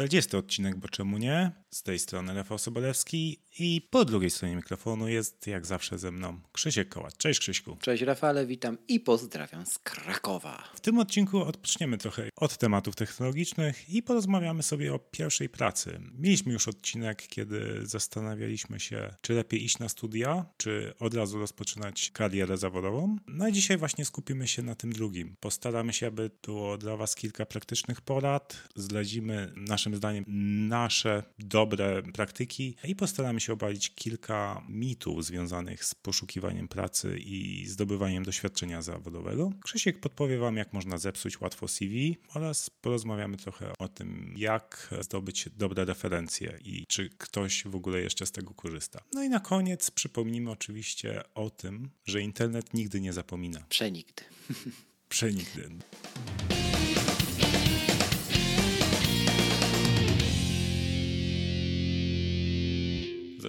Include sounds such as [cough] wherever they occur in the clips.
40 odcinek, bo czemu nie? Z tej strony Rafał Sobolewski i po drugiej stronie mikrofonu jest jak zawsze ze mną Krzysiek Kołacz. Cześć Krzyśku. Cześć Rafale, witam i pozdrawiam z Krakowa. W tym odcinku odpoczniemy trochę od tematów technologicznych i porozmawiamy sobie o pierwszej pracy. Mieliśmy już odcinek, kiedy zastanawialiśmy się, czy lepiej iść na studia, czy od razu rozpoczynać karierę zawodową. No i dzisiaj właśnie skupimy się na tym drugim. Postaramy się, aby było dla Was kilka praktycznych porad, zledzimy naszym zdaniem nasze dobre praktyki i postaramy się obalić kilka mitów związanych z poszukiwaniem pracy i zdobywaniem doświadczenia zawodowego. Krzysiek podpowie Wam, jak można zepsuć łatwo CV oraz porozmawiamy trochę o tym, jak zdobyć dobre referencje i czy ktoś w ogóle jeszcze z tego korzysta. No i na koniec przypomnimy oczywiście o tym, że internet nigdy nie zapomina. Przenigdy. Przenigdy.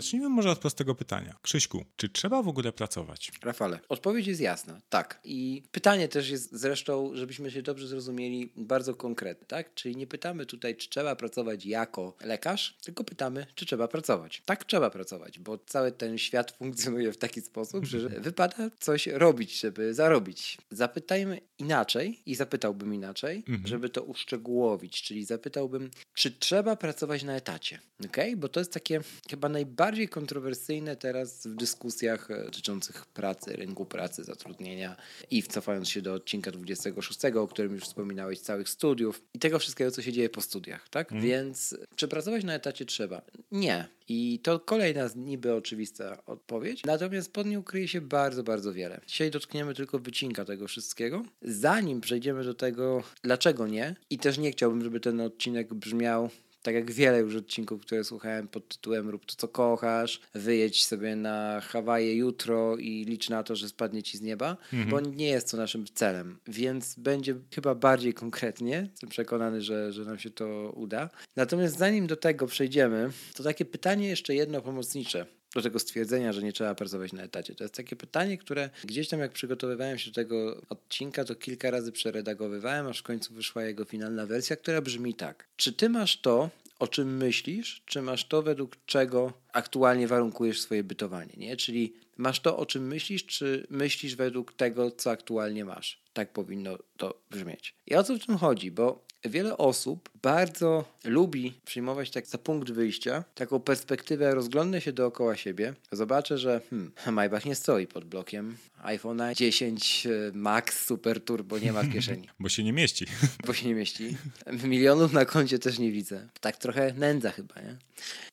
Zacznijmy może od prostego pytania. Krzyśku, czy trzeba w ogóle pracować? Rafale, odpowiedź jest jasna. Tak. I pytanie też jest zresztą, żebyśmy się dobrze zrozumieli, bardzo konkretne, tak? Czyli nie pytamy tutaj, czy trzeba pracować jako lekarz, tylko pytamy, czy trzeba pracować. Tak, trzeba pracować, bo cały ten świat [laughs] funkcjonuje w taki sposób, że [laughs] wypada coś robić, żeby zarobić. Zapytajmy inaczej i zapytałbym inaczej, mhm. żeby to uszczegółowić, czyli zapytałbym, czy trzeba pracować na etacie, ok? Bo to jest takie chyba najbardziej najbardziej kontrowersyjne teraz w dyskusjach e, dotyczących pracy, rynku pracy, zatrudnienia i cofając się do odcinka 26, o którym już wspominałeś, całych studiów i tego wszystkiego, co się dzieje po studiach, tak? Mm. Więc czy pracować na etacie trzeba? Nie. I to kolejna niby oczywista odpowiedź, natomiast pod nią kryje się bardzo, bardzo wiele. Dzisiaj dotkniemy tylko wycinka tego wszystkiego. Zanim przejdziemy do tego, dlaczego nie, i też nie chciałbym, żeby ten odcinek brzmiał tak jak wiele już odcinków, które słuchałem pod tytułem Rób to, co kochasz, wyjedź sobie na Hawaje jutro i licz na to, że spadnie ci z nieba, mhm. bo nie jest to naszym celem. Więc będzie chyba bardziej konkretnie. Jestem przekonany, że, że nam się to uda. Natomiast zanim do tego przejdziemy, to takie pytanie jeszcze jedno pomocnicze do tego stwierdzenia, że nie trzeba pracować na etacie. To jest takie pytanie, które gdzieś tam jak przygotowywałem się do tego odcinka, to kilka razy przeredagowywałem, aż w końcu wyszła jego finalna wersja, która brzmi tak. Czy ty masz to, o czym myślisz, czy masz to, według czego aktualnie warunkujesz swoje bytowanie, nie? Czyli masz to, o czym myślisz, czy myślisz według tego, co aktualnie masz? Tak powinno to brzmieć. I o co w tym chodzi? Bo Wiele osób bardzo lubi przyjmować tak za punkt wyjścia taką perspektywę, rozglądnę się dookoła siebie, zobaczę, że hmm, [laughs] Maybach nie stoi pod blokiem, iPhone 10 e, Max Super Turbo nie ma w kieszeni. [laughs] Bo się nie mieści. [laughs] Bo się nie mieści. Milionów na koncie też nie widzę. Tak trochę nędza chyba, nie?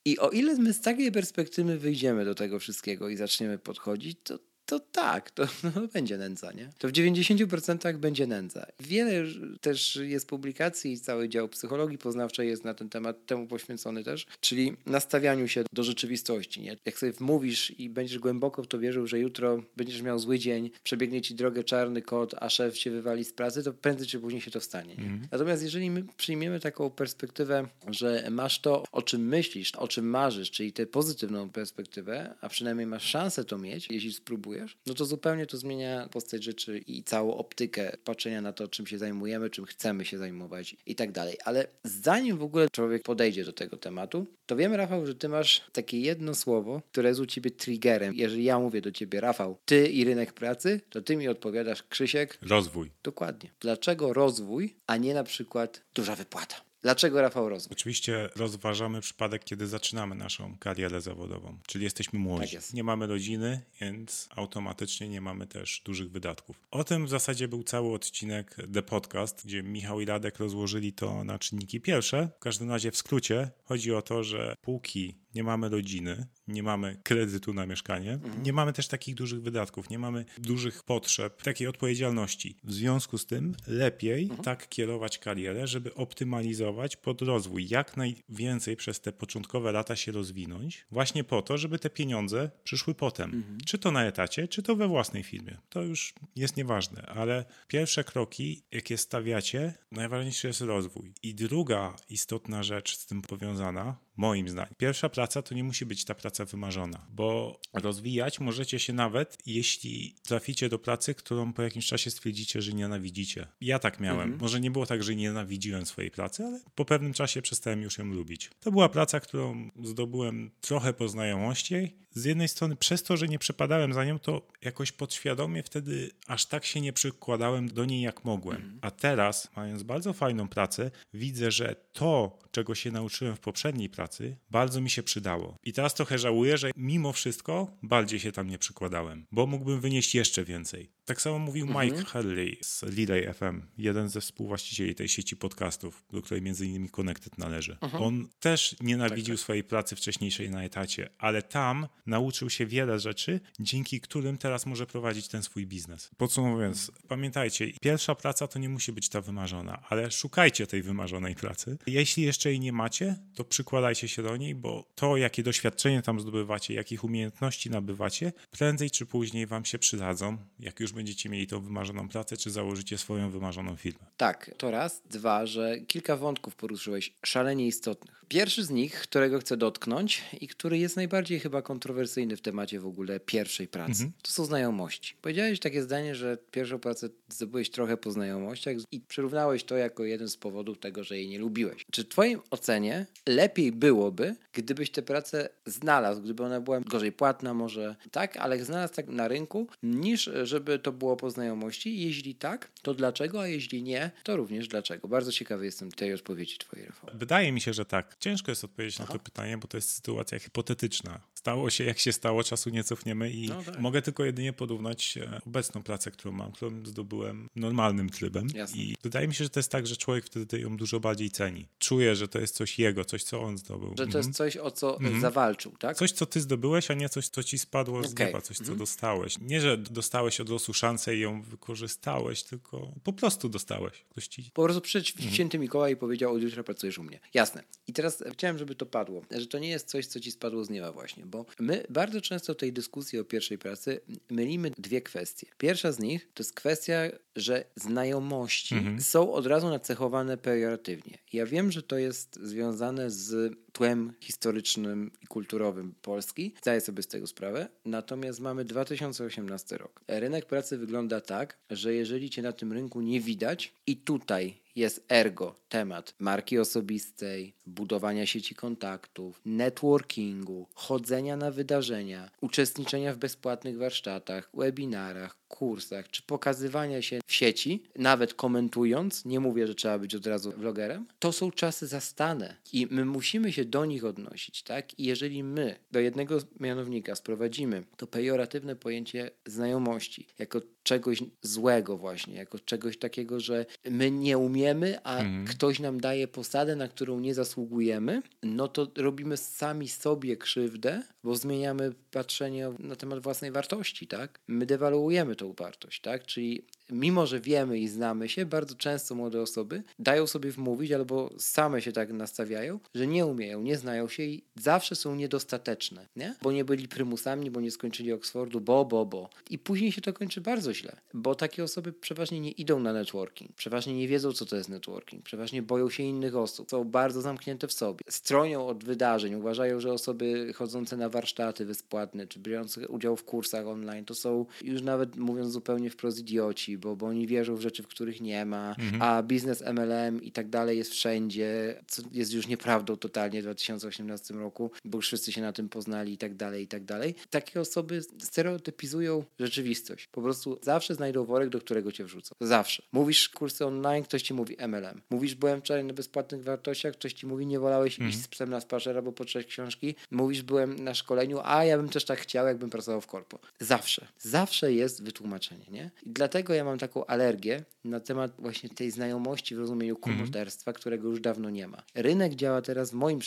I o ile my z takiej perspektywy wyjdziemy do tego wszystkiego i zaczniemy podchodzić, to to tak, to [laughs] no, będzie nędza, nie? To w 90% będzie nędza. Wiele też jest publikacji i cały dział psychologii poznawczej jest na ten temat temu poświęcony też, czyli nastawianiu się do rzeczywistości, nie? Jak sobie mówisz i będziesz głęboko w to wierzył, że jutro będziesz miał zły dzień, przebiegnie ci drogę czarny kot, a szef cię wywali z pracy, to prędzej czy później się to stanie, nie? Mhm. Natomiast jeżeli my przyjmiemy taką perspektywę, że masz to, o czym myślisz, o czym marzysz, czyli tę pozytywną perspektywę, a przynajmniej masz szansę to mieć, jeśli spróbujesz, no to zupełnie to zmienia postać rzeczy i całą optykę patrzenia na to, czym się zajmujemy, czym chcemy się zajmować i tak dalej. Ale zanim w ogóle człowiek podejdzie do tego tematu, to wiemy, Rafał, że ty masz takie jedno słowo, które jest u ciebie triggerem. Jeżeli ja mówię do ciebie, Rafał, ty i rynek pracy, to ty mi odpowiadasz, Krzysiek. Rozwój. Dokładnie. Dlaczego rozwój, a nie na przykład duża wypłata? Dlaczego Rafał Rozwój? Oczywiście rozważamy przypadek, kiedy zaczynamy naszą karierę zawodową, czyli jesteśmy młodzi. Tak nie mamy rodziny, więc automatycznie nie mamy też dużych wydatków. O tym w zasadzie był cały odcinek The Podcast, gdzie Michał i Radek rozłożyli to na czynniki pierwsze. W każdym razie w skrócie chodzi o to, że póki nie mamy rodziny, nie mamy kredytu na mieszkanie, mhm. nie mamy też takich dużych wydatków, nie mamy dużych potrzeb, takiej odpowiedzialności. W związku z tym lepiej mhm. tak kierować karierę, żeby optymalizować pod rozwój, jak najwięcej przez te początkowe lata się rozwinąć, właśnie po to, żeby te pieniądze przyszły potem. Mhm. Czy to na etacie, czy to we własnej firmie. To już jest nieważne, ale pierwsze kroki, jakie stawiacie, najważniejszy jest rozwój. I druga istotna rzecz z tym powiązana, moim zdaniem, pierwsza praca to nie musi być ta praca wymarzona, bo rozwijać możecie się nawet, jeśli traficie do pracy, którą po jakimś czasie stwierdzicie, że nienawidzicie. Ja tak miałem. Mhm. Może nie było tak, że nienawidziłem swojej pracy, ale po pewnym czasie przestałem już ją lubić. To była praca, którą zdobyłem trochę po znajomości. Z jednej strony przez to, że nie przepadałem za nią, to jakoś podświadomie wtedy aż tak się nie przykładałem do niej, jak mogłem. Mhm. A teraz, mając bardzo fajną pracę, widzę, że to, czego się nauczyłem w poprzedniej pracy, bardzo mi się przydało. I teraz trochę żałuję, że mimo wszystko bardziej się tam nie przykładałem, bo mógłbym wynieść jeszcze więcej. Tak samo mówił mhm. Mike Hurley z Relay FM, jeden ze współwłaścicieli tej sieci podcastów, do której między innymi Connected należy. Mhm. On też nienawidził tak, tak. swojej pracy wcześniejszej na etacie, ale tam nauczył się wiele rzeczy, dzięki którym teraz może prowadzić ten swój biznes. Podsumowując, pamiętajcie, pierwsza praca to nie musi być ta wymarzona, ale szukajcie tej wymarzonej pracy. Jeśli jeszcze jej nie macie, to przykładajcie się do niej, bo to, jakie doświadczenie tam zdobywacie, jakich umiejętności nabywacie, prędzej czy później wam się przydadzą, jak już będziecie mieli tą wymarzoną pracę, czy założycie swoją wymarzoną firmę. Tak, to raz. Dwa, że kilka wątków poruszyłeś szalenie istotnych. Pierwszy z nich, którego chcę dotknąć i który jest najbardziej chyba kontrowersyjny w temacie w ogóle pierwszej pracy, mhm. to są znajomości. Powiedziałeś takie zdanie, że pierwszą pracę zdobyłeś trochę po znajomościach i przyrównałeś to jako jeden z powodów tego, że jej nie lubiłeś. Czy w Twoim ocenie lepiej byłoby, gdybyś tę pracę znalazł, gdyby ona była gorzej płatna, może tak, ale znalazł tak na rynku, niż żeby to było po znajomości? Jeśli tak, to dlaczego, a jeśli nie, to również dlaczego? Bardzo ciekawy jestem tej odpowiedzi Twojej, Rafał. Wydaje mi się, że tak. Ciężko jest odpowiedzieć Aha. na to pytanie, bo to jest sytuacja hipotetyczna. Stało się jak się stało, czasu nie cofniemy i no tak. mogę tylko jedynie porównać e, obecną pracę, którą mam, którą zdobyłem normalnym trybem. Jasne. I wydaje mi się, że to jest tak, że człowiek wtedy ją dużo bardziej ceni. Czuje, że to jest coś jego, coś, co on zdobył. Że to mhm. jest coś, o co mhm. zawalczył, tak? Coś, co ty zdobyłeś, a nie coś, co ci spadło z okay. nieba, coś, co mhm. dostałeś. Nie, że dostałeś od losu szansę i ją wykorzystałeś, tylko po prostu dostałeś. Ktoś ci... Po prostu przyszedł mhm. święty Mikołaj i powiedział, od jutra pracujesz u mnie. Jasne. I teraz chciałem, żeby to padło, że to nie jest coś, co ci spadło z nieba właśnie, bo my bardzo często w tej dyskusji o pierwszej pracy mylimy dwie kwestie. Pierwsza z nich to jest kwestia, że znajomości mhm. są od razu nacechowane pejoratywnie. Ja wiem, że to jest związane z tłem historycznym i kulturowym Polski. Zdaję sobie z tego sprawę. Natomiast mamy 2018 rok. Rynek pracy wygląda tak, że jeżeli cię na tym rynku nie widać i tutaj jest ergo temat marki osobistej, budowania sieci kontaktów, networkingu, chodzenia na wydarzenia, uczestniczenia w bezpłatnych warsztatach, webinarach, kursach, czy pokazywania się w sieci, nawet komentując, nie mówię, że trzeba być od razu vlogerem, to są czasy zastane i my musimy się do nich odnosić, tak? I jeżeli my do jednego mianownika sprowadzimy to pejoratywne pojęcie znajomości jako czegoś złego właśnie, jako czegoś takiego, że my nie umiemy, a mhm. ktoś nam daje posadę, na którą nie zasługujemy, no to robimy sami sobie krzywdę, bo zmieniamy patrzenie na temat własnej wartości, tak? My dewaluujemy tą wartość, tak? Czyli mimo że wiemy i znamy się, bardzo często młode osoby dają sobie wmówić albo same się tak nastawiają, że nie umieją, nie znają się i zawsze są niedostateczne, nie? Bo nie byli prymusami, bo nie skończyli Oxfordu, bo, bo, bo. I później się to kończy bardzo źle, bo takie osoby przeważnie nie idą na networking, przeważnie nie wiedzą, co to jest networking, przeważnie boją się innych osób, są bardzo zamknięte w sobie, stronią od wydarzeń, uważają, że osoby chodzące na warsztaty bezpłatne, czy biorące udział w kursach online, to są już nawet mówiąc zupełnie wprost idioci, bo, bo oni wierzą w rzeczy, w których nie ma, mhm. a biznes MLM i tak dalej jest wszędzie, co jest już nieprawdą totalnie w 2018 roku, bo już wszyscy się na tym poznali i tak dalej, i tak dalej. Takie osoby stereotypizują rzeczywistość. Po prostu zawsze znajdą worek, do którego cię wrzucą. Zawsze. Mówisz kursy online, ktoś ci mówi MLM. Mówisz, byłem wczoraj na bezpłatnych wartościach, ktoś ci mówi, nie wolałeś mhm. iść z psem na spacer bo poczytać książki. Mówisz, byłem na szkoleniu, a ja bym też tak chciał, jakbym pracował w korpo. Zawsze. Zawsze jest wytłumaczenie, nie? I dlatego ja mam mam taką alergię na temat właśnie tej znajomości w rozumieniu kumoterstwa, którego już dawno nie ma. Rynek działa teraz, w moim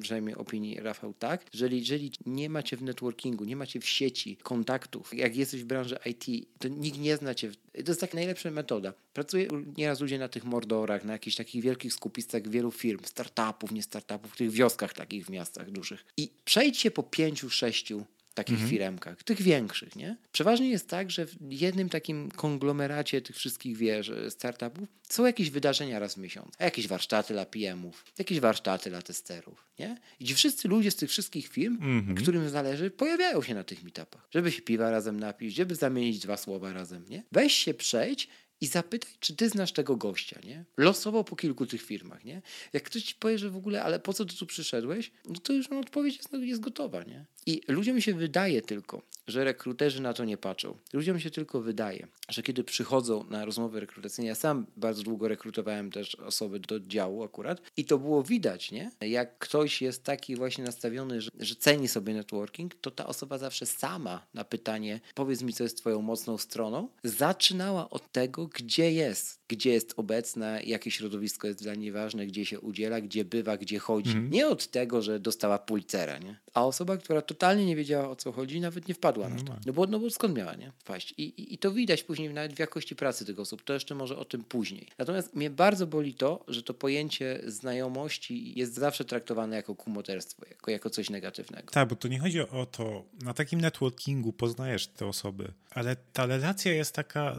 przynajmniej, opinii, Rafał, tak, że jeżeli nie macie w networkingu, nie macie w sieci kontaktów, jak jesteś w branży IT, to nikt nie zna cię. To jest taka najlepsza metoda. Pracuję nieraz ludzie na tych mordorach, na jakichś takich wielkich skupistach wielu firm, startupów, nie startupów, w tych wioskach takich w miastach dużych. I przejdźcie po pięciu, sześciu takich mhm. firemkach, tych większych, nie? Przeważnie jest tak, że w jednym takim konglomeracie tych wszystkich wież, startupów są jakieś wydarzenia raz w miesiąc, jakieś warsztaty dla PM-ów, jakieś warsztaty dla testerów, nie? I ci wszyscy ludzie z tych wszystkich firm, mhm. którym zależy, pojawiają się na tych meetupach, żeby się piwa razem napić, żeby zamienić dwa słowa razem, nie? Weź się przejdź i zapytaj, czy ty znasz tego gościa, nie? Losowo po kilku tych firmach, nie? Jak ktoś ci powie, że w ogóle, ale po co ty tu przyszedłeś, no to już odpowiedź jest, jest gotowa, nie? I ludziom się wydaje tylko, że rekruterzy na to nie patrzą. Ludziom się tylko wydaje, że kiedy przychodzą na rozmowy rekrutacyjne, ja sam bardzo długo rekrutowałem też osoby do działu akurat i to było widać, nie? Jak ktoś jest taki właśnie nastawiony, że, że ceni sobie networking, to ta osoba zawsze sama na pytanie, powiedz mi, co jest twoją mocną stroną, zaczynała od tego, gdzie jest, gdzie jest obecna, jakie środowisko jest dla niej ważne, gdzie się udziela, gdzie bywa, gdzie chodzi. Mm. Nie od tego, że dostała pulcera, nie? A osoba, która totalnie nie wiedziała o co chodzi, nawet nie wpadła na to. No bo, no bo skąd miała, nie? Wpaść. I, i, I to widać później nawet w jakości pracy tych osób. To jeszcze może o tym później. Natomiast mnie bardzo boli to, że to pojęcie znajomości jest zawsze traktowane jako kumoterstwo, jako, jako coś negatywnego. Tak, bo to nie chodzi o to, na takim networkingu poznajesz te osoby, ale ta relacja jest taka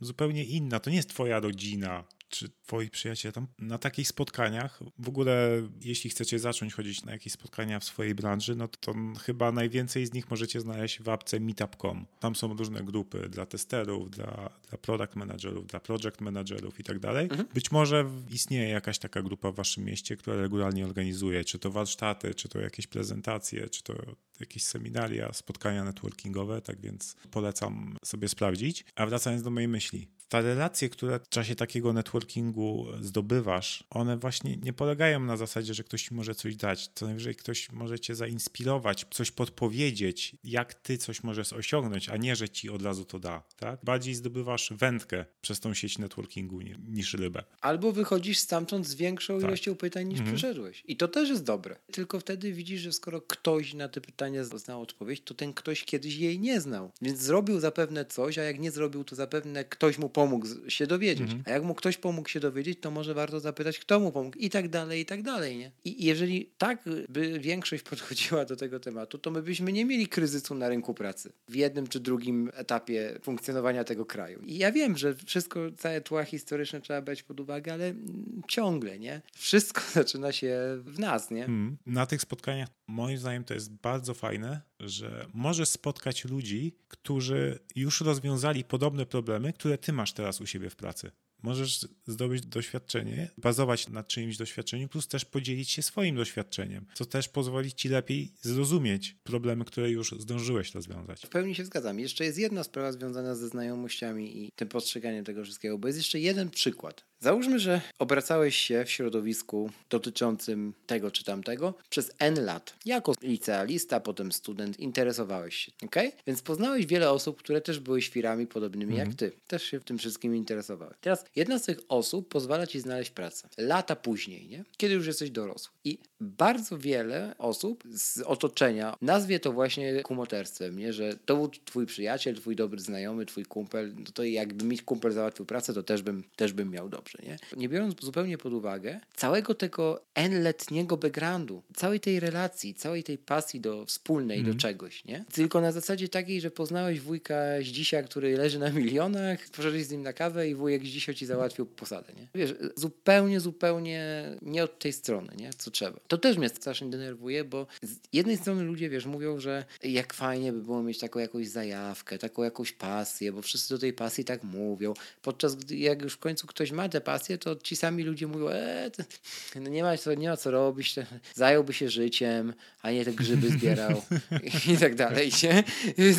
zupełnie inna. To nie jest twoja rodzina, czy twoi przyjaciele tam na takich spotkaniach, w ogóle jeśli chcecie zacząć chodzić na jakieś spotkania w swojej branży, no to chyba najwięcej z nich możecie znaleźć w apce meetup.com. Tam są różne grupy dla testerów, dla, dla product managerów, dla project managerów i tak dalej. Mhm. Być może istnieje jakaś taka grupa w waszym mieście, która regularnie organizuje, czy to warsztaty, czy to jakieś prezentacje, czy to jakieś seminaria, spotkania networkingowe, tak więc polecam sobie sprawdzić. A wracając do mojej myśli, te relacje, które w czasie takiego networkingu zdobywasz, one właśnie nie polegają na zasadzie, że ktoś ci może coś dać. Co najwyżej ktoś może cię zainspirować, coś podpowiedzieć, jak ty coś możesz osiągnąć, a nie, że ci od razu to da. Tak? Bardziej zdobywasz wędkę przez tą sieć networkingu niż rybę. Albo wychodzisz stamtąd z większą tak. ilością pytań niż mhm. przyszedłeś. I to też jest dobre. Tylko wtedy widzisz, że skoro ktoś na te pytania znał odpowiedź, to ten ktoś kiedyś jej nie znał. Więc zrobił zapewne coś, a jak nie zrobił, to zapewne ktoś mu pomógł się dowiedzieć. Mhm. A jak mu ktoś pomógł się dowiedzieć, to może warto zapytać, kto mu pomógł i tak dalej, i tak dalej. Nie? I jeżeli tak by większość [laughs] podchodziła do tego tematu, to my byśmy nie mieli kryzysu na rynku pracy w jednym czy drugim etapie funkcjonowania tego kraju. I ja wiem, że wszystko, całe tła historyczne trzeba brać pod uwagę, ale ciągle, nie? Wszystko [laughs] zaczyna się w nas, nie? Hmm. Na tych spotkaniach moim zdaniem to jest bardzo fajne, że możesz spotkać ludzi, którzy już rozwiązali podobne problemy, które ty masz teraz u siebie w pracy. Możesz zdobyć doświadczenie, bazować na czyimś doświadczeniu, plus też podzielić się swoim doświadczeniem, co też pozwoli ci lepiej zrozumieć problemy, które już zdążyłeś rozwiązać. W pełni się zgadzam. Jeszcze jest jedna sprawa związana ze znajomościami i tym postrzeganiem tego wszystkiego, bo jest jeszcze jeden przykład. Załóżmy, że obracałeś się w środowisku dotyczącym tego czy tamtego przez N lat. Jako licealista, potem student, interesowałeś się, ok? Więc poznałeś wiele osób, które też były świrami podobnymi jak mhm. ty. Też się w tym wszystkim interesowały. Teraz jedna z tych osób pozwala ci znaleźć pracę. Lata później, nie? Kiedy już jesteś dorosły. I bardzo wiele osób z otoczenia nazwie to właśnie kumoterstwem, nie? Że to był twój przyjaciel, twój dobry znajomy, twój kumpel. No to jakby mi kumpel załatwił pracę, to też bym, też bym miał dobrze nie? Nie biorąc zupełnie pod uwagę całego tego N-letniego backgroundu, całej tej relacji, całej tej pasji do wspólnej, mm. do mhm. czegoś, nie? Tylko na zasadzie takiej, że poznałeś wujka z dzisiaj, który leży na milionach, poszedłeś z nim na kawę i wujek z dzisiaj ci załatwił posadę, nie? Wiesz, zupełnie, zupełnie nie od tej strony, nie? Co trzeba. To też mnie strasznie denerwuje, bo z jednej strony ludzie, wiesz, mówią, że jak fajnie by było mieć taką jakąś zajawkę, taką jakąś pasję, bo wszyscy do tej pasji tak mówią, podczas gdy jak już w końcu ktoś ma tę pasję, to ci sami ludzie mówią, e, no nie, ma co, nie ma co robić, zająłby się życiem, a nie te grzyby zbierał [laughs] i tak dalej. Nie?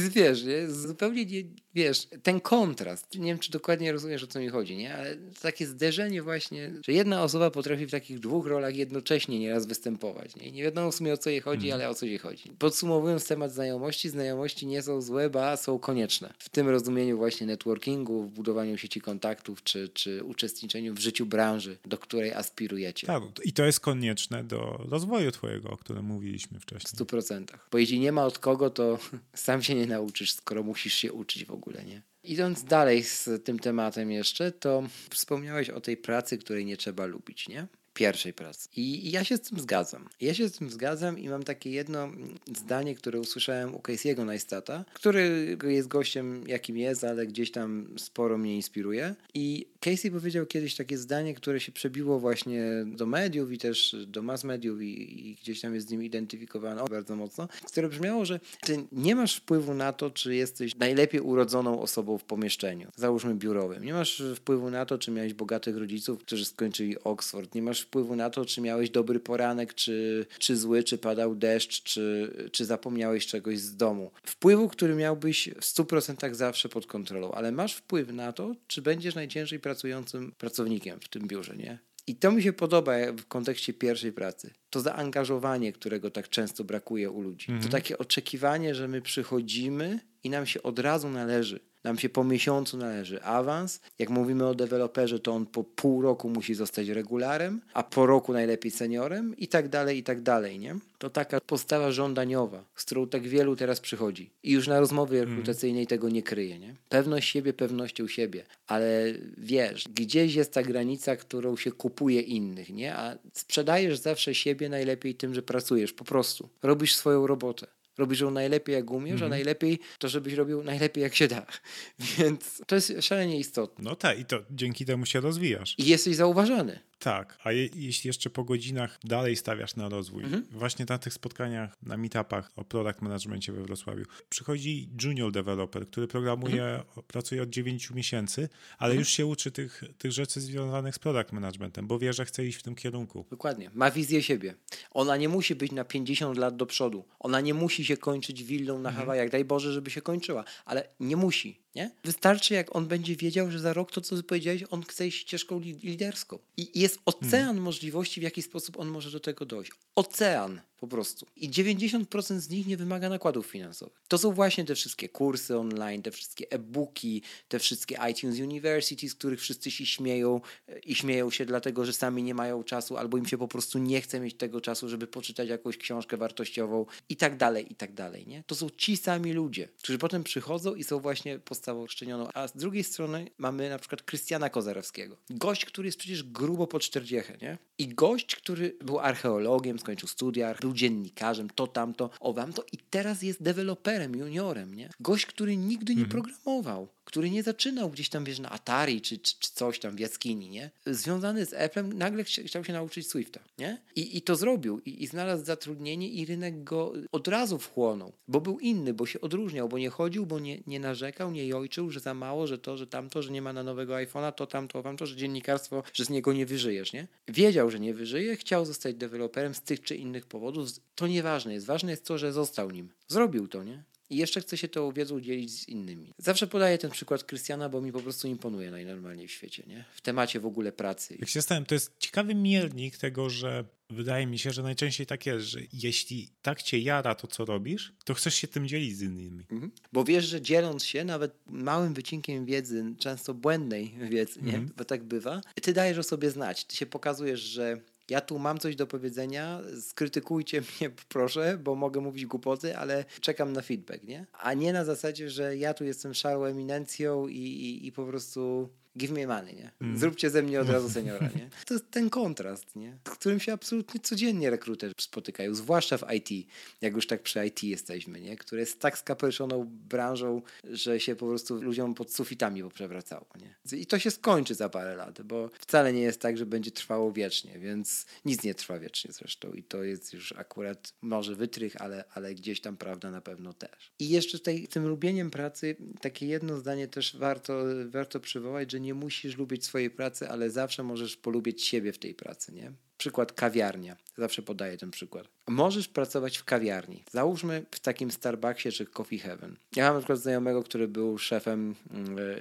Wiesz, nie? zupełnie nie, wiesz, ten kontrast, nie wiem, czy dokładnie rozumiesz, o co mi chodzi, nie? ale takie zderzenie właśnie, że jedna osoba potrafi w takich dwóch rolach jednocześnie nieraz występować. Nie, nie wiadomo w sumie o co jej chodzi, Mhm. ale o co jej chodzi. Podsumowując temat znajomości, znajomości nie są złe, ba są konieczne. W tym rozumieniu właśnie networkingu, w budowaniu sieci kontaktów, czy, czy uczestniczeniu w życiu branży, do której aspirujecie. Tak, i to jest konieczne do rozwoju twojego, o którym mówiliśmy W wcześniej. 100%. Bo jeśli nie ma od kogo, to [laughs] sam się nie nauczysz, skoro musisz się uczyć w ogóle, nie? Idąc dalej z tym tematem jeszcze, to wspomniałeś o tej pracy, której nie trzeba lubić, nie? Pierwszej pracy. I, ja się z tym zgadzam. Ja się z tym zgadzam i mam takie jedno mm, zdanie, które usłyszałem u Casey'ego Neistata, który jest gościem jakim jest, ale gdzieś tam sporo mnie inspiruje. I Casey powiedział kiedyś takie zdanie, które się przebiło właśnie do mediów i też do mass mediów i, i gdzieś tam jest z nim identyfikowane bardzo mocno, które brzmiało, że ty nie masz wpływu na to, czy jesteś najlepiej urodzoną osobą w pomieszczeniu, załóżmy biurowym. Nie masz wpływu na to, czy miałeś bogatych rodziców, którzy skończyli Oxford. Nie masz wpływu na to, czy miałeś dobry poranek, czy, czy zły, czy padał deszcz, czy, czy zapomniałeś czegoś z domu. Wpływu, który miałbyś w 100% zawsze pod kontrolą, ale masz wpływ na to, czy będziesz najciężej pracującym pracownikiem w tym biurze, nie? I to mi się podoba w kontekście pierwszej pracy. To zaangażowanie, którego tak często brakuje u ludzi. To takie oczekiwanie, że my przychodzimy i nam się od razu należy. Nam się po miesiącu należy awans. Jak mówimy o deweloperze, to on po pół roku musi zostać regularem, a po roku najlepiej seniorem i tak dalej, i tak dalej, nie? To taka postawa żądaniowa, z którą tak wielu teraz przychodzi. I już na rozmowie rekrutacyjnej tego nie kryje, nie? Pewność siebie, pewnością siebie. Ale wiesz, gdzieś jest ta granica, którą się kupuje innych, nie? A sprzedajesz zawsze siebie najlepiej tym, że pracujesz, po prostu. Robisz swoją robotę. Robisz ją najlepiej jak umiesz, a najlepiej to, żebyś robił najlepiej jak się da. [laughs] Więc to jest szalenie istotne. No tak, i to dzięki temu się rozwijasz. I jesteś zauważany. Tak, a je, jeśli jeszcze po godzinach dalej stawiasz na rozwój, właśnie na tych spotkaniach, na meetupach o product managemencie we Wrocławiu, przychodzi junior developer, który programuje, pracuje od 9 miesięcy, ale już się uczy tych, tych rzeczy związanych z product managementem, bo wie, że chce iść w tym kierunku. Dokładnie. Ma wizję siebie. Ona nie musi być na 50 lat do przodu. Ona nie musi się kończyć willą na Hawajach. Daj Boże, żeby się kończyła. Ale nie musi. Nie? Wystarczy, jak on będzie wiedział, że za rok to, co powiedziałeś, on chce iść ścieżką li- liderską. I jest ocean możliwości, w jaki sposób on może do tego dojść. Ocean po prostu. I 90% z nich nie wymaga nakładów finansowych. To są właśnie te wszystkie kursy online, te wszystkie e-booki, te wszystkie iTunes University, z których wszyscy się śmieją e, i śmieją się dlatego, że sami nie mają czasu, albo im się po prostu nie chce mieć tego czasu, żeby poczytać jakąś książkę wartościową i tak dalej, i tak dalej. Nie? To są ci sami ludzie, którzy potem przychodzą i są właśnie postawą szczenioną. A z drugiej strony mamy na przykład Krystiana Kozarewskiego. Gość, który jest przecież grubo po 40, nie? I gość, który był archeologiem, skończył studia, był dziennikarzem, to tamto, owam to i teraz jest deweloperem, juniorem, nie? Gość, który nigdy nie programował, który nie zaczynał gdzieś tam, wiesz, na Atari czy, czy, czy coś tam w jaskini, nie? Związany z Applem, nagle chcia- chciał się nauczyć Swifta, nie? I, i to zrobił I, i znalazł zatrudnienie i rynek go od razu wchłonął, bo był inny, bo się odróżniał, bo nie chodził, bo nie, nie narzekał, nie jojczył, że za mało, że to, że tamto, że nie ma na nowego iPhone'a, to tamto, tamto, że dziennikarstwo, że z niego nie wyżyjesz, nie? Wiedział, że nie wyżyje, chciał zostać deweloperem z tych czy innych powodów. To nieważne jest. Ważne jest to, że został nim. Zrobił to, nie? I jeszcze chce się tą wiedzą dzielić z innymi. Zawsze podaję ten przykład Krystiana, bo mi po prostu imponuje najnormalniej w świecie, nie? W temacie w ogóle pracy. Jak się stałem, to jest ciekawy miernik tego, że wydaje mi się, że najczęściej tak jest, że jeśli tak cię jara to, co robisz, to chcesz się tym dzielić z innymi. Mhm. Bo wiesz, że dzieląc się nawet małym wycinkiem wiedzy, często błędnej wiedzy, nie? bo tak bywa, ty dajesz o sobie znać. Ty się pokazujesz, że ja tu mam coś do powiedzenia, skrytykujcie [laughs] mnie proszę, bo mogę mówić głupoty, ale czekam na feedback, nie? A nie na zasadzie, że ja tu jestem szarą eminencją i, i, i po prostu give me money, nie? Zróbcie ze mnie od razu [laughs] seniora, nie? To jest ten kontrast, nie? Z którym się absolutnie codziennie rekruterzy spotykają, zwłaszcza w IT, jak już tak przy IT jesteśmy, nie? Które jest tak skapelszoną branżą, że się po prostu ludziom pod sufitami poprzewracało, nie? I to się skończy za parę lat, bo wcale nie jest tak, że będzie trwało wiecznie, więc nic nie trwa wiecznie zresztą i to jest już akurat może wytrych, ale, ale gdzieś tam prawda na pewno też. I jeszcze tutaj tym lubieniem pracy takie jedno zdanie też warto, warto przywołać, że nie musisz lubić swojej pracy, ale zawsze możesz polubić siebie w tej pracy, nie? Przykład kawiarnia. Zawsze podaję ten przykład. Możesz pracować w kawiarni. Załóżmy w takim Starbucksie czy Coffee Heaven. Ja mam na przykład znajomego, który był szefem,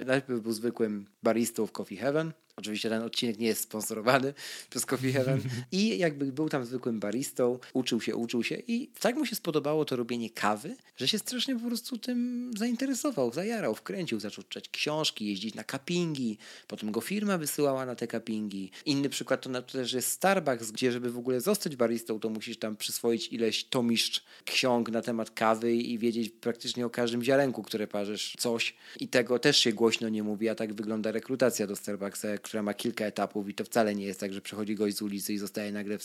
najpierw był zwykłym baristą w Coffee Heaven, Oczywiście ten odcinek nie jest sponsorowany [laughs] przez Coffee Heaven. I jakby był tam zwykłym baristą, uczył się, uczył się i tak mu się spodobało to robienie kawy, że się strasznie po prostu tym zainteresował, zajarał, wkręcił, zaczął czytać książki, jeździć na cuppingi, potem go firma wysyłała na te cuppingi. Inny przykład to też jest Starbucks, gdzie żeby w ogóle zostać baristą, to musisz tam przyswoić ileś tomiszcz ksiąg na temat kawy i wiedzieć praktycznie o każdym ziarenku, które parzysz coś. I tego też się głośno nie mówi, a tak wygląda rekrutacja do Starbucksa, która ma kilka etapów i to wcale nie jest tak, że przychodzi gość z ulicy i zostaje nagle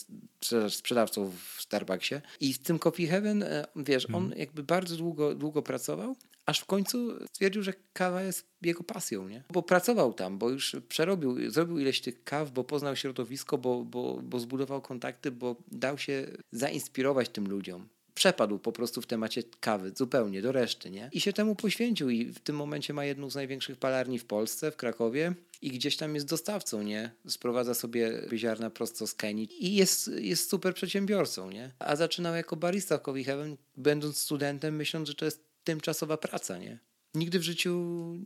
sprzedawcą w Starbucksie. I w tym Coffee Heaven, e, wiesz, on mhm. jakby bardzo długo, długo pracował, aż w końcu stwierdził, że kawa jest jego pasją, nie? Bo pracował tam, bo już przerobił, zrobił ileś tych kaw, bo poznał środowisko, bo, bo, bo zbudował kontakty, bo dał się zainspirować tym ludziom przepadł po prostu w temacie kawy zupełnie do reszty, nie? I się temu poświęcił i w tym momencie ma jedną z największych palarni w Polsce, w Krakowie i gdzieś tam jest dostawcą, nie? Sprowadza sobie ziarna prosto z Kenii i jest, jest super przedsiębiorcą, nie? A zaczynał jako barista w Coffee Heaven, będąc studentem, myśląc, że to jest tymczasowa praca, nie? Nigdy w życiu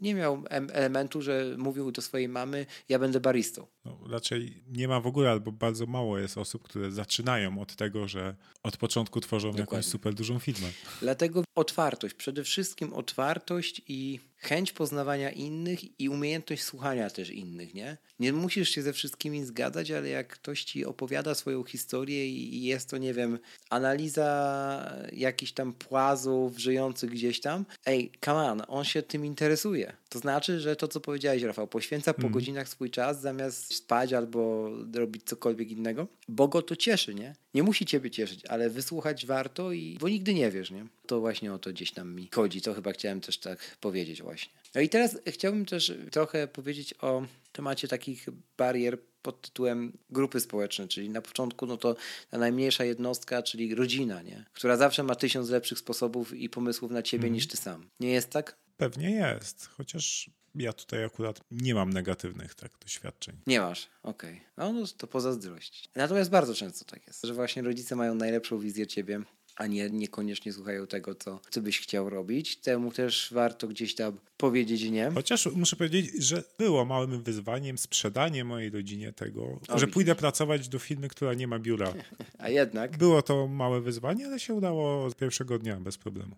nie miał elementu, że mówił do swojej mamy, ja będę baristą. No, raczej nie ma w ogóle, albo bardzo mało jest osób, które zaczynają od tego, że od początku tworzą Dokładnie. jakąś super dużą firmę. Dlatego otwartość, przede wszystkim otwartość i chęć poznawania innych i umiejętność słuchania też innych, nie? Nie musisz się ze wszystkimi zgadzać, ale jak ktoś ci opowiada swoją historię i jest to, nie wiem, analiza jakichś tam płazów żyjących gdzieś tam, ej, come on, on się tym interesuje. To znaczy, że to, co powiedziałeś, Rafał, poświęca po mm. godzinach swój czas zamiast spać albo robić cokolwiek innego, bo go to cieszy, nie? Nie musi ciebie cieszyć, ale wysłuchać warto i bo nigdy nie wiesz, nie? To właśnie o to gdzieś tam mi chodzi. To chyba chciałem też tak powiedzieć właśnie. No i teraz chciałbym też trochę powiedzieć o temacie takich barier pod tytułem grupy społeczne, czyli na początku no to ta najmniejsza jednostka, czyli rodzina, nie? która zawsze ma tysiąc lepszych sposobów i pomysłów na ciebie mm. niż ty sam. Nie jest tak? Pewnie jest, chociaż ja tutaj akurat nie mam negatywnych tak doświadczeń. Nie masz, okej. Okay. No, no to pozazdrość. Natomiast bardzo często tak jest, że właśnie rodzice mają najlepszą wizję ciebie, a nie, niekoniecznie słuchają tego, co, co byś chciał robić. Temu też warto gdzieś tam powiedzieć nie. Chociaż muszę powiedzieć, że było małym wyzwaniem sprzedanie mojej rodzinie tego, o, że pójdę pracować do firmy, która nie ma biura. [laughs] A jednak? Było to małe wyzwanie, ale się udało z pierwszego dnia bez problemu.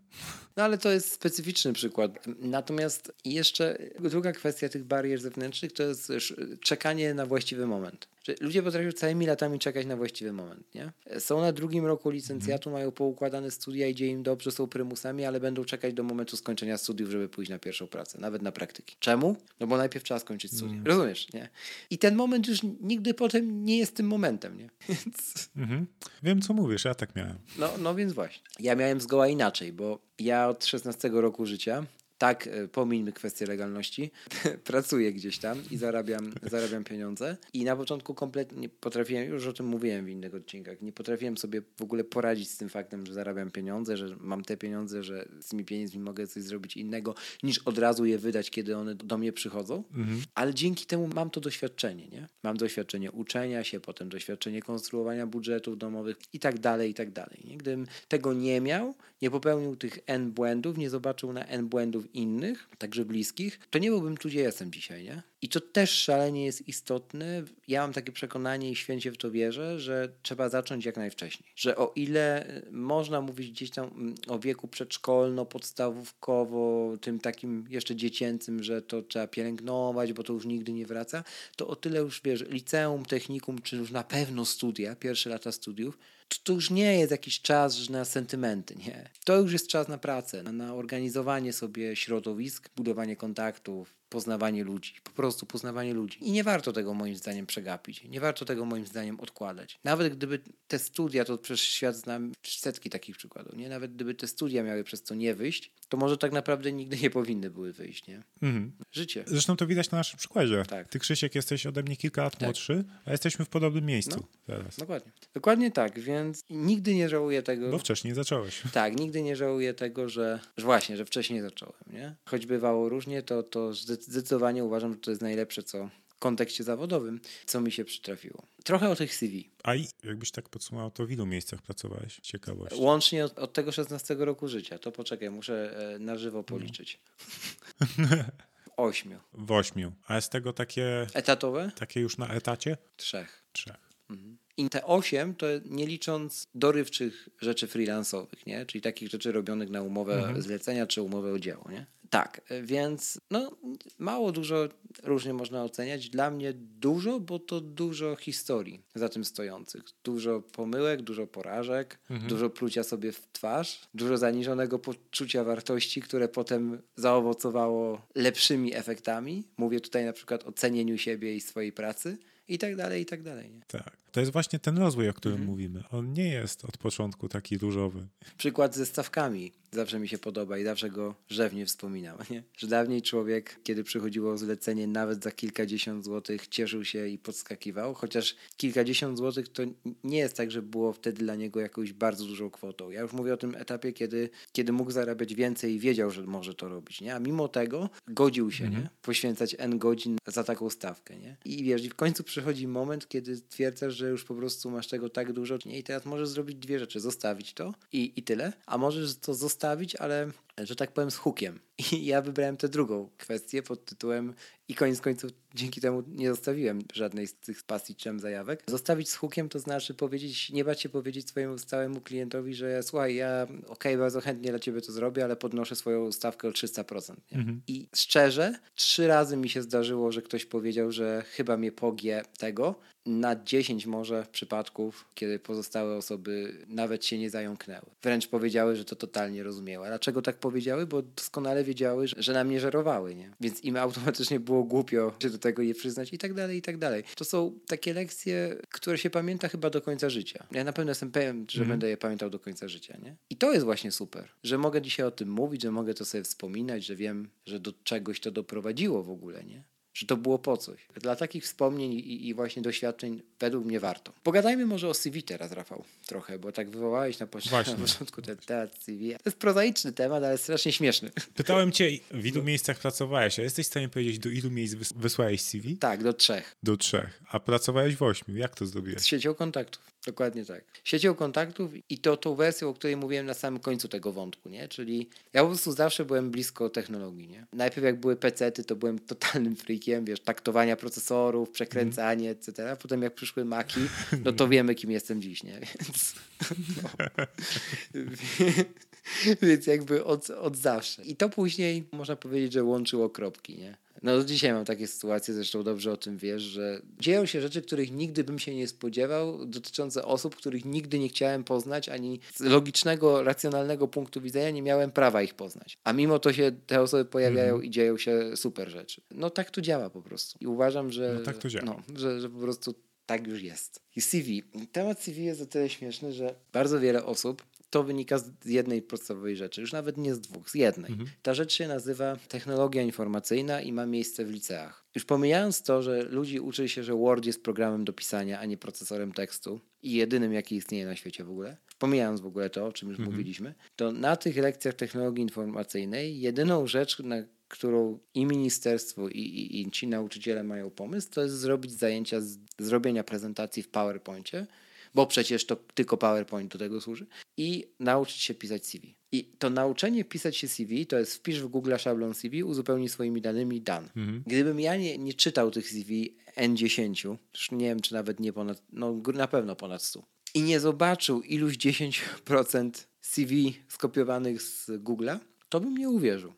No ale to jest specyficzny przykład. Natomiast jeszcze druga kwestia tych barier zewnętrznych to jest czekanie na właściwy moment. Ludzie potrafią całymi latami czekać na właściwy moment. Nie? Są na drugim roku licencjatu, mają poukładane studia, idzie im dobrze, są prymusami, ale będą czekać do momentu skończenia studiów, żeby pójść na pierwszą pracę, nawet na praktyki. Czemu? No bo najpierw trzeba skończyć studia. Mm. Rozumiesz, nie? I ten moment już nigdy potem nie jest tym momentem, nie? [laughs] Więc... Mhm. Wiem, co mówisz, ja tak miałem. No, no więc właśnie. Ja miałem zgoła inaczej, bo ja od 16 roku życia tak, e, pomińmy kwestię legalności, [laughs] pracuję gdzieś tam i zarabiam, zarabiam pieniądze. I na początku kompletnie nie potrafiłem, już o tym mówiłem w innych odcinkach, nie potrafiłem sobie w ogóle poradzić z tym faktem, że zarabiam pieniądze, że mam te pieniądze, że z tymi pieniędzmi mogę coś zrobić innego, niż od razu je wydać, kiedy one do mnie przychodzą. Mhm. Ale dzięki temu mam to doświadczenie, nie? Mam doświadczenie uczenia się, potem doświadczenie konstruowania budżetów domowych i tak dalej, i tak dalej. Nie? Gdybym tego nie miał, nie popełnił tych N błędów, nie zobaczył na N błędów innych, także bliskich, to nie byłbym tu, gdzie jestem dzisiaj, nie? I to też szalenie jest istotne. Ja mam takie przekonanie i święcie w to wierzę, że trzeba zacząć jak najwcześniej. Że o ile y, można mówić gdzieś tam mm, o wieku przedszkolno-podstawówkowo, tym takim jeszcze dziecięcym, że to trzeba pielęgnować, bo to już nigdy nie wraca, to o tyle już wiesz, liceum, technikum, czy już na pewno studia, pierwsze lata studiów, to, to już nie jest jakiś czas na sentymenty, nie. To już jest czas na pracę, na, na organizowanie sobie środowisk, budowanie kontaktów, poznawanie ludzi, po prostu poznawanie ludzi. I nie warto tego moim zdaniem przegapić, nie warto tego moim zdaniem odkładać. Nawet gdyby te studia, to przecież świat zna setki takich przykładów, nie? Nawet gdyby te studia miały przez to nie wyjść, to może tak naprawdę nigdy nie powinny były wyjść, nie? Mhm. Życie. Zresztą to widać na naszym przykładzie. Tak. Ty, Krzysiek, jesteś ode mnie kilka lat tak. młodszy, a jesteśmy w podobnym miejscu no, teraz. Dokładnie. Dokładnie tak, więc nigdy nie żałuję tego. Bo wcześniej zacząłeś. [laughs] Tak, nigdy nie żałuję tego, że, że właśnie, że wcześniej zacząłem, nie? Choć bywało różnie, to, to zdecydowanie uważam, że to jest najlepsze, co, kontekście zawodowym, co mi się przytrafiło. Trochę o tych CV. A i jakbyś tak podsumował, to w ilu miejscach pracowałeś? Ciekawość. Łącznie od, od tego 16 roku życia. To poczekaj, muszę e, na żywo policzyć. [laughs] Ośmiu. W ośmiu. A z tego takie, Etatowe? takie już na etacie? Trzech. Trzech. I te 8 to nie licząc dorywczych rzeczy freelansowych, nie? Czyli takich rzeczy robionych na umowę zlecenia czy umowę o dzieło, nie? Tak, więc no mało dużo różnie można oceniać. Dla mnie dużo, bo to dużo historii za tym stojących. Dużo pomyłek, dużo porażek, dużo plucia sobie w twarz, dużo zaniżonego poczucia wartości, które potem zaowocowało lepszymi efektami. Mówię tutaj na przykład o cenieniu siebie i swojej pracy i tak dalej, i tak dalej. Nie? Tak. To jest właśnie ten rozwój, o którym mówimy. On nie jest od początku taki różowy. Przykład ze stawkami zawsze mi się podoba i zawsze go rzewnie wspominam. [laughs] Nie? Że dawniej człowiek, kiedy przychodziło zlecenie nawet za kilkadziesiąt złotych, cieszył się i podskakiwał, chociaż kilkadziesiąt złotych to nie jest tak, że było wtedy dla niego jakąś bardzo dużą kwotą. Ja już mówię o tym etapie, kiedy, kiedy mógł zarabiać więcej i wiedział, że może to robić. Nie? A mimo tego godził się nie? poświęcać N godzin za taką stawkę. Nie? I wiesz, i w końcu przychodzi moment, kiedy stwierdzasz, że już po prostu masz tego tak dużo nie? i teraz możesz zrobić dwie rzeczy. Zostawić to i, i tyle, a możesz to zostawić, ale że tak powiem z hukiem. [laughs] I ja wybrałem tę drugą kwestię pod tytułem i koniec końców dzięki temu nie zostawiłem żadnej z tych pasji czem zajawek. Zostawić z hukiem to znaczy powiedzieć, nie bać się powiedzieć swojemu stałemu klientowi, że słuchaj, ja okej, bardzo chętnie dla ciebie to zrobię, ale podnoszę swoją stawkę o 300%. Nie? I szczerze, trzy razy mi się zdarzyło, że ktoś powiedział, że chyba mnie pogie tego, na 10 może przypadków, kiedy pozostałe osoby nawet się nie zająknęły. Wręcz powiedziały, że to totalnie rozumiały. A dlaczego tak powiedziały? Bo doskonale wiedziały, że, że na mnie żerowały, nie? Więc im automatycznie było głupio się do tego je przyznać i tak dalej, i tak dalej. To są takie lekcje, które się pamięta chyba do końca życia. Ja na pewno jestem pewien, że będę je pamiętał do końca życia, nie? I to jest właśnie super, że mogę dzisiaj o tym mówić, że mogę to sobie wspominać, że wiem, że do czegoś to doprowadziło w ogóle, nie? Że to było po coś. Dla takich wspomnień i, i, właśnie doświadczeń według mnie warto. Pogadajmy może o CV teraz, Rafał, trochę, bo tak wywołałeś na, początku, na początku ten temat CV. To jest prozaiczny temat, ale strasznie śmieszny. Pytałem cię, w ilu miejscach pracowałeś, a jesteś w stanie powiedzieć, do ilu miejsc wys- wysłałeś CV? Tak, do trzech. Do trzech. A pracowałeś w ośmiu. Jak to zrobiłeś? Z siecią kontaktów. Dokładnie tak. Siecią kontaktów i to tą wersją, o której mówiłem na samym końcu tego wątku, nie? Czyli ja po prostu zawsze byłem blisko technologii, nie? Najpierw jak były PC-ty, to byłem totalnym freakiem, wiesz, taktowania procesorów, przekręcanie, etc. Potem jak przyszły Maki, no to wiemy, kim jestem dziś, nie? Więc, no. [laughs] Więc jakby od, od zawsze. I to później można powiedzieć, że łączyło kropki, nie? No dzisiaj mam takie sytuacje, zresztą dobrze o tym wiesz, że dzieją się rzeczy, których nigdy bym się nie spodziewał, dotyczące osób, których nigdy nie chciałem poznać, ani z logicznego, racjonalnego punktu widzenia nie miałem prawa ich poznać. A mimo to się te osoby pojawiają Mhm. i dzieją się super rzeczy. No tak to działa po prostu. I uważam, że, No tak to działa. No, że, że po prostu tak już jest. I CV. Temat CV jest o tyle śmieszny, że bardzo wiele osób to wynika z jednej podstawowej rzeczy, już nawet nie z dwóch, z jednej. Ta rzecz się nazywa technologia informacyjna i ma miejsce w liceach. Już pomijając to, że ludzi uczy się, że Word jest programem do pisania, a nie procesorem tekstu i jedynym, jaki istnieje na świecie w ogóle, pomijając w ogóle to, o czym już mówiliśmy, to na tych lekcjach technologii informacyjnej jedyną rzecz, na którą i ministerstwo, i, i, i ci nauczyciele mają pomysł, to jest zrobić zajęcia z zrobienia prezentacji w PowerPoincie, bo przecież to tylko PowerPoint do tego służy, i nauczyć się pisać CV. I to nauczenie pisać się CV to jest wpisz w Google szablon CV, uzupełnij swoimi danymi dan. Gdybym ja nie, nie czytał tych CV N10, już nie wiem, czy nawet nie ponad, no na pewno ponad 100, i nie zobaczył iluś 10% CV skopiowanych z Google'a, to bym nie uwierzył.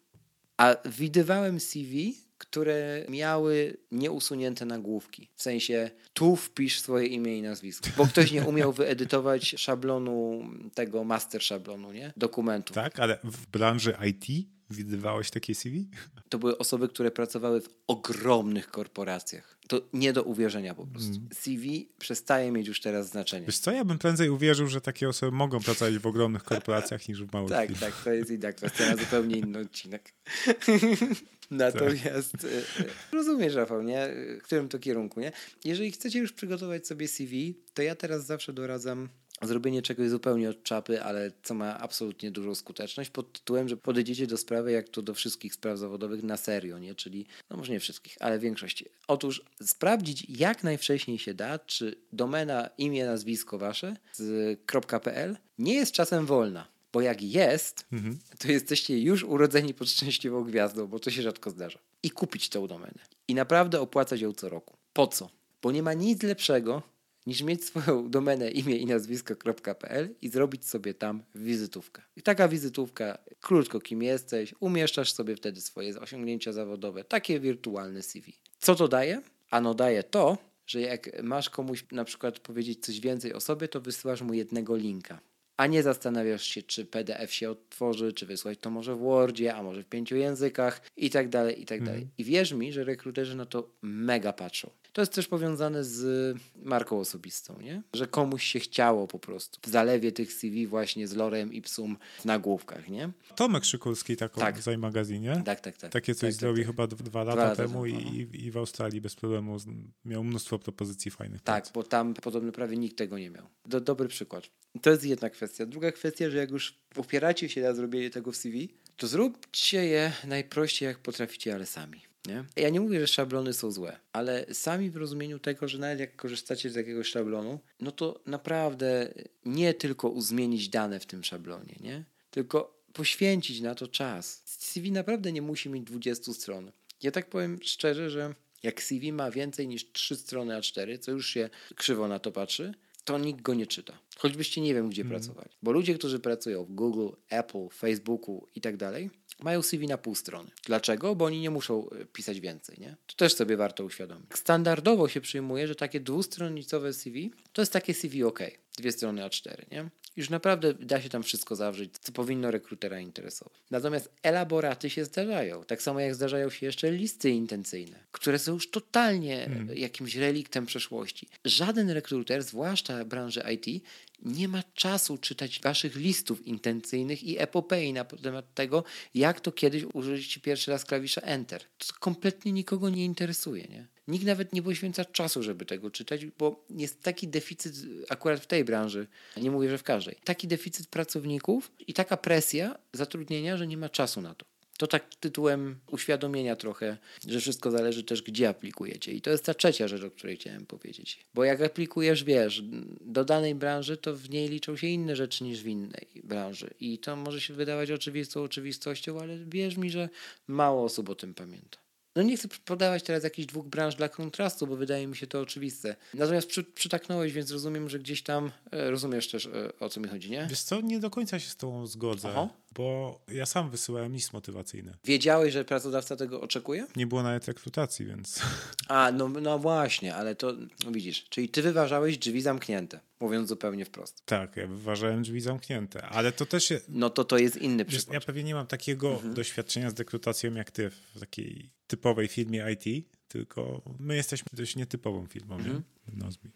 A widywałem CV, które miały nieusunięte nagłówki. W sensie tu wpisz swoje imię i nazwisko. Bo ktoś nie umiał wyedytować szablonu, tego master szablonu, nie? Dokumentu. Tak, ale w branży IT widywałeś takie CV? To były osoby, które pracowały w ogromnych korporacjach. To nie do uwierzenia po prostu. CV przestaje mieć już teraz znaczenie. Wiesz co, ja bym prędzej uwierzył, że takie osoby mogą pracować w ogromnych korporacjach niż w małych Tak, firmach. tak, to jest inna kwestia, na zupełnie inny odcinek. [laughs] Natomiast e, e, rozumiesz, Rafał, nie? W którym to kierunku, nie? Jeżeli chcecie już przygotować sobie CV, to ja teraz zawsze doradzam zrobienie czegoś zupełnie od czapy, ale co ma absolutnie dużą skuteczność pod tytułem, że podejdziecie do sprawy jak to do wszystkich spraw zawodowych na serio, nie? Czyli, no może nie wszystkich, ale większości. Otóż sprawdzić jak najwcześniej się da, czy domena, imię, nazwisko wasze z .pl nie jest czasem wolna. Bo jak jest, mhm. to jesteście już urodzeni pod szczęśliwą gwiazdą, bo to się rzadko zdarza. I kupić tę domenę. I naprawdę opłacać ją co roku. Po co? Bo nie ma nic lepszego niż mieć swoją domenę imię i nazwisko.pl i zrobić sobie tam wizytówkę. I taka wizytówka, krótko kim jesteś, umieszczasz sobie wtedy swoje osiągnięcia zawodowe, takie wirtualne CV. Co to daje? Ano daje to, że jak masz komuś na przykład powiedzieć coś więcej o sobie, to wysyłasz mu jednego linka a nie zastanawiasz się, czy PDF się otworzy, czy wysłać to może w Wordzie, a może w pięciu językach i tak dalej, i tak dalej. Mhm. I wierz mi, że rekruterzy na to mega patrzą. To jest też powiązane z marką osobistą, nie? Że komuś się chciało po prostu w zalewie tych CV właśnie z lorem ipsum w nagłówkach, nie? Tomek Szykulski taką tak. w magazynie. Tak, tak, tak. Takie coś tak, zrobił tak, chyba dwa lata dwa temu i, no. i, w Australii bez problemu miał mnóstwo propozycji fajnych. Tak, prac. bo tam podobno prawie nikt tego nie miał. Do, dobry przykład. To jest jedna kwestia. Druga kwestia, że jak już opieracie się na zrobienie tego w CV, to zróbcie je najprościej jak potraficie, ale sami. Nie? Ja nie mówię, że szablony są złe, ale sami w rozumieniu tego, że nawet jak korzystacie z jakiegoś szablonu, no to naprawdę nie tylko uzmienić dane w tym szablonie, nie? tylko poświęcić na to czas. CV naprawdę nie musi mieć 20 stron. Ja tak powiem szczerze, że jak CV ma więcej niż 3 strony A4, co już się krzywo na to patrzy, to nikt go nie czyta. Choćbyście nie wiem, gdzie mm. pracowali. Bo ludzie, którzy pracują w Google, Apple, Facebooku i tak dalej, mają CV na pół strony. Dlaczego? Bo oni nie muszą e, pisać więcej, nie? To też sobie warto uświadomić. Standardowo się przyjmuje, że takie dwustronnicowe CV to jest takie CV OK. Dwie strony A4, nie? Już naprawdę da się tam wszystko zawrzeć, co powinno rekrutera interesować. Natomiast elaboraty się zdarzają. Tak samo jak zdarzają się jeszcze listy intencyjne, które są już totalnie hmm. jakimś reliktem przeszłości. Żaden rekruter, zwłaszcza branży IT, nie ma czasu czytać waszych listów intencyjnych i epopei na temat tego, jak to kiedyś użyliście pierwszy raz klawisza Enter. To kompletnie nikogo nie interesuje, nie? Nikt nawet nie poświęca czasu, żeby tego czytać, bo jest taki deficyt akurat w tej branży, nie mówię, że w każdej, taki deficyt pracowników i taka presja zatrudnienia, że nie ma czasu na to. To tak tytułem uświadomienia trochę, że wszystko zależy też, gdzie aplikujecie. I to jest ta trzecia rzecz, o której chciałem powiedzieć. Bo jak aplikujesz, wiesz, do danej branży, to w niej liczą się inne rzeczy niż w innej branży. I to może się wydawać oczywistą oczywistością, ale wierz mi, że mało osób o tym pamięta. No nie chcę podawać teraz jakichś dwóch branż dla kontrastu, bo wydaje mi się to oczywiste. Natomiast przy, przytaknąłeś, więc rozumiem, że gdzieś tam e, rozumiesz też e, o co mi chodzi, nie? Wiesz co, nie do końca się z tobą zgodzę, Aha. Bo ja sam wysyłałem list motywacyjny. Wiedziałeś, że pracodawca tego oczekuje? Nie było nawet rekrutacji, więc... [laughs] A, no, no właśnie, ale to no widzisz, czyli ty wyważałeś drzwi zamknięte mówiąc zupełnie wprost. Tak, ja wyważałem drzwi zamknięte, ale to też. No to to jest inny przykład. Ja pewnie nie mam takiego mhm. doświadczenia z rekrutacją jak ty w takiej typowej firmie IT, tylko my jesteśmy dość nietypową firmą, mhm. nie? Nozbi.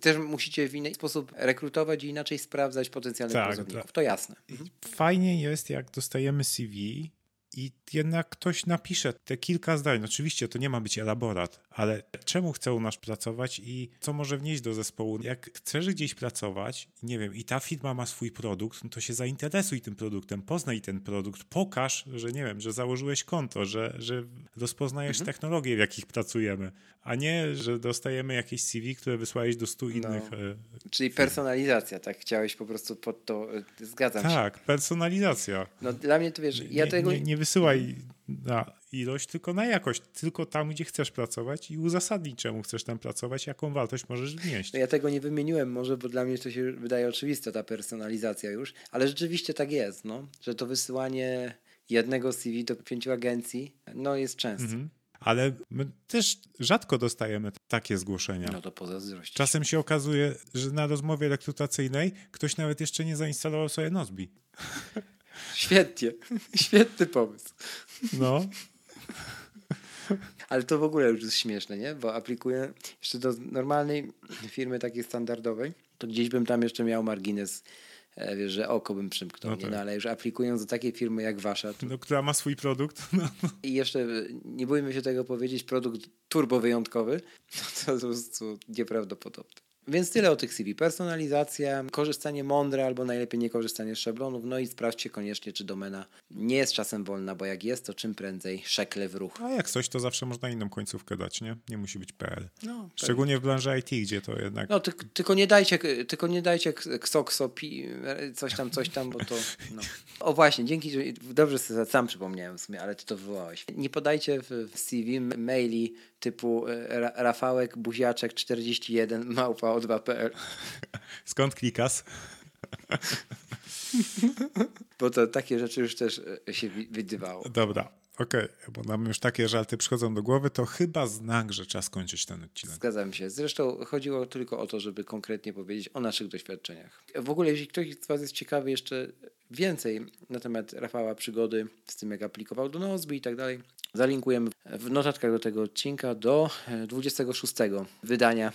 Też musicie w inny sposób rekrutować i inaczej sprawdzać potencjalnych tak, pracowników. Tak. To jasne. Mhm. Fajnie jest, jak dostajemy CV i jednak ktoś napisze te kilka zdań. Oczywiście to nie ma być elaborat, ale czemu chce u nas pracować i co może wnieść do zespołu? Jak chcesz gdzieś pracować, nie wiem, i ta firma ma swój produkt, no to się zainteresuj tym produktem, poznaj ten produkt, pokaż, że nie wiem, że założyłeś konto, że, że rozpoznajesz mhm. technologie, w jakich pracujemy, a nie, że dostajemy jakieś CV, które wysłałeś do stu no. innych. No. Czyli personalizacja, tak? Chciałeś po prostu pod to, e, zgadzam tak, się. Tak, personalizacja. No dla mnie to wiesz, ja nie, tego... Nie, nie wysyłaj na ilość, tylko na jakość. Tylko tam, gdzie chcesz pracować i uzasadnić, czemu chcesz tam pracować, jaką wartość możesz wnieść. No ja tego nie wymieniłem może, bo dla mnie to się wydaje oczywiste, ta personalizacja już, ale rzeczywiście tak jest, no, że to wysyłanie jednego CV do pięciu agencji, no jest częste. Mhm. Ale my też rzadko dostajemy takie zgłoszenia. No to pozazdrości. Czasem się okazuje, że na rozmowie rekrutacyjnej ktoś nawet jeszcze nie zainstalował sobie Nozbi. [laughs] Świetnie. Świetny pomysł. No. Ale to w ogóle już jest śmieszne, nie? Bo aplikuję jeszcze do normalnej firmy takiej standardowej, to gdzieś bym tam jeszcze miał margines, e, wiesz, że oko bym przymknął, no tak. nie? No, ale już aplikując do takiej firmy jak wasza. To... No, która ma swój produkt. No. I jeszcze, nie bójmy się tego powiedzieć, produkt turbo wyjątkowy, no [laughs] to po prostu nieprawdopodobne. Więc tyle o tych CV. Personalizacja, korzystanie mądre albo najlepiej nie korzystanie z szablonów. No i sprawdźcie koniecznie, czy domena nie jest czasem wolna, bo jak jest, to czym prędzej szekle w ruch. A jak coś, to zawsze można inną końcówkę dać, nie? Nie musi być PL. No, Szczególnie w branży IT, gdzie to jednak... No, ty, tylko nie dajcie, tylko nie dajcie ksokso, pi, coś tam, coś tam, bo to... No. O właśnie, dzięki, że dobrze sobie sam przypomniałem w sumie, ale ty to wywołałeś. Nie podajcie w CV maili typu e, Rafałek Buziaczek 41 [laughs] małpa o2.pl. [laughs] Skąd klikas? [laughs] Bo to takie rzeczy już też e, się widywało. Dobra, okej, okay. bo nam już takie żarty przychodzą do głowy, to chyba znak, że czas kończyć ten odcinek. Zgadzam się. Zresztą chodziło tylko o to, żeby konkretnie powiedzieć o naszych doświadczeniach. W ogóle, jeśli ktoś z Was jest ciekawy jeszcze więcej na temat Rafała przygody z tym, jak aplikował do Nozby i tak dalej, zalinkujemy w notatkach do tego odcinka do 26 e, wydania,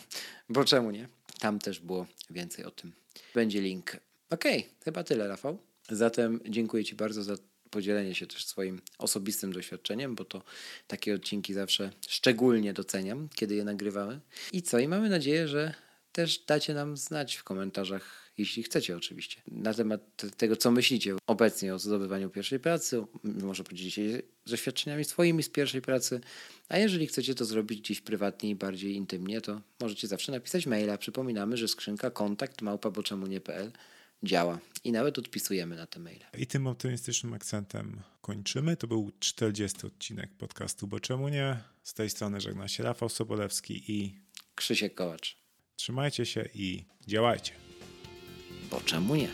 bo czemu nie? Tam też było więcej o tym. Będzie link. Okej, okay, chyba tyle, Rafał. Zatem dziękuję Ci bardzo za podzielenie się też swoim osobistym doświadczeniem, bo to takie odcinki zawsze szczególnie doceniam, kiedy je nagrywamy. I co? I mamy nadzieję, że też dacie nam znać w komentarzach jeśli chcecie oczywiście, na temat tego, co myślicie obecnie o zdobywaniu pierwszej pracy. Może podzielić się doświadczeniami swoimi z pierwszej pracy, a jeżeli chcecie to zrobić gdzieś prywatnie i bardziej intymnie, to możecie zawsze napisać maila. Przypominamy, że skrzynka kontakt małpa nie.pl działa i nawet odpisujemy na te maile. I tym optymistycznym akcentem kończymy. To był 40 odcinek podcastu Bo Czemu Nie? Z tej strony żegna się Rafał Sobolewski i Krzysiek Kołacz. Trzymajcie się i działajcie bo czemu nie?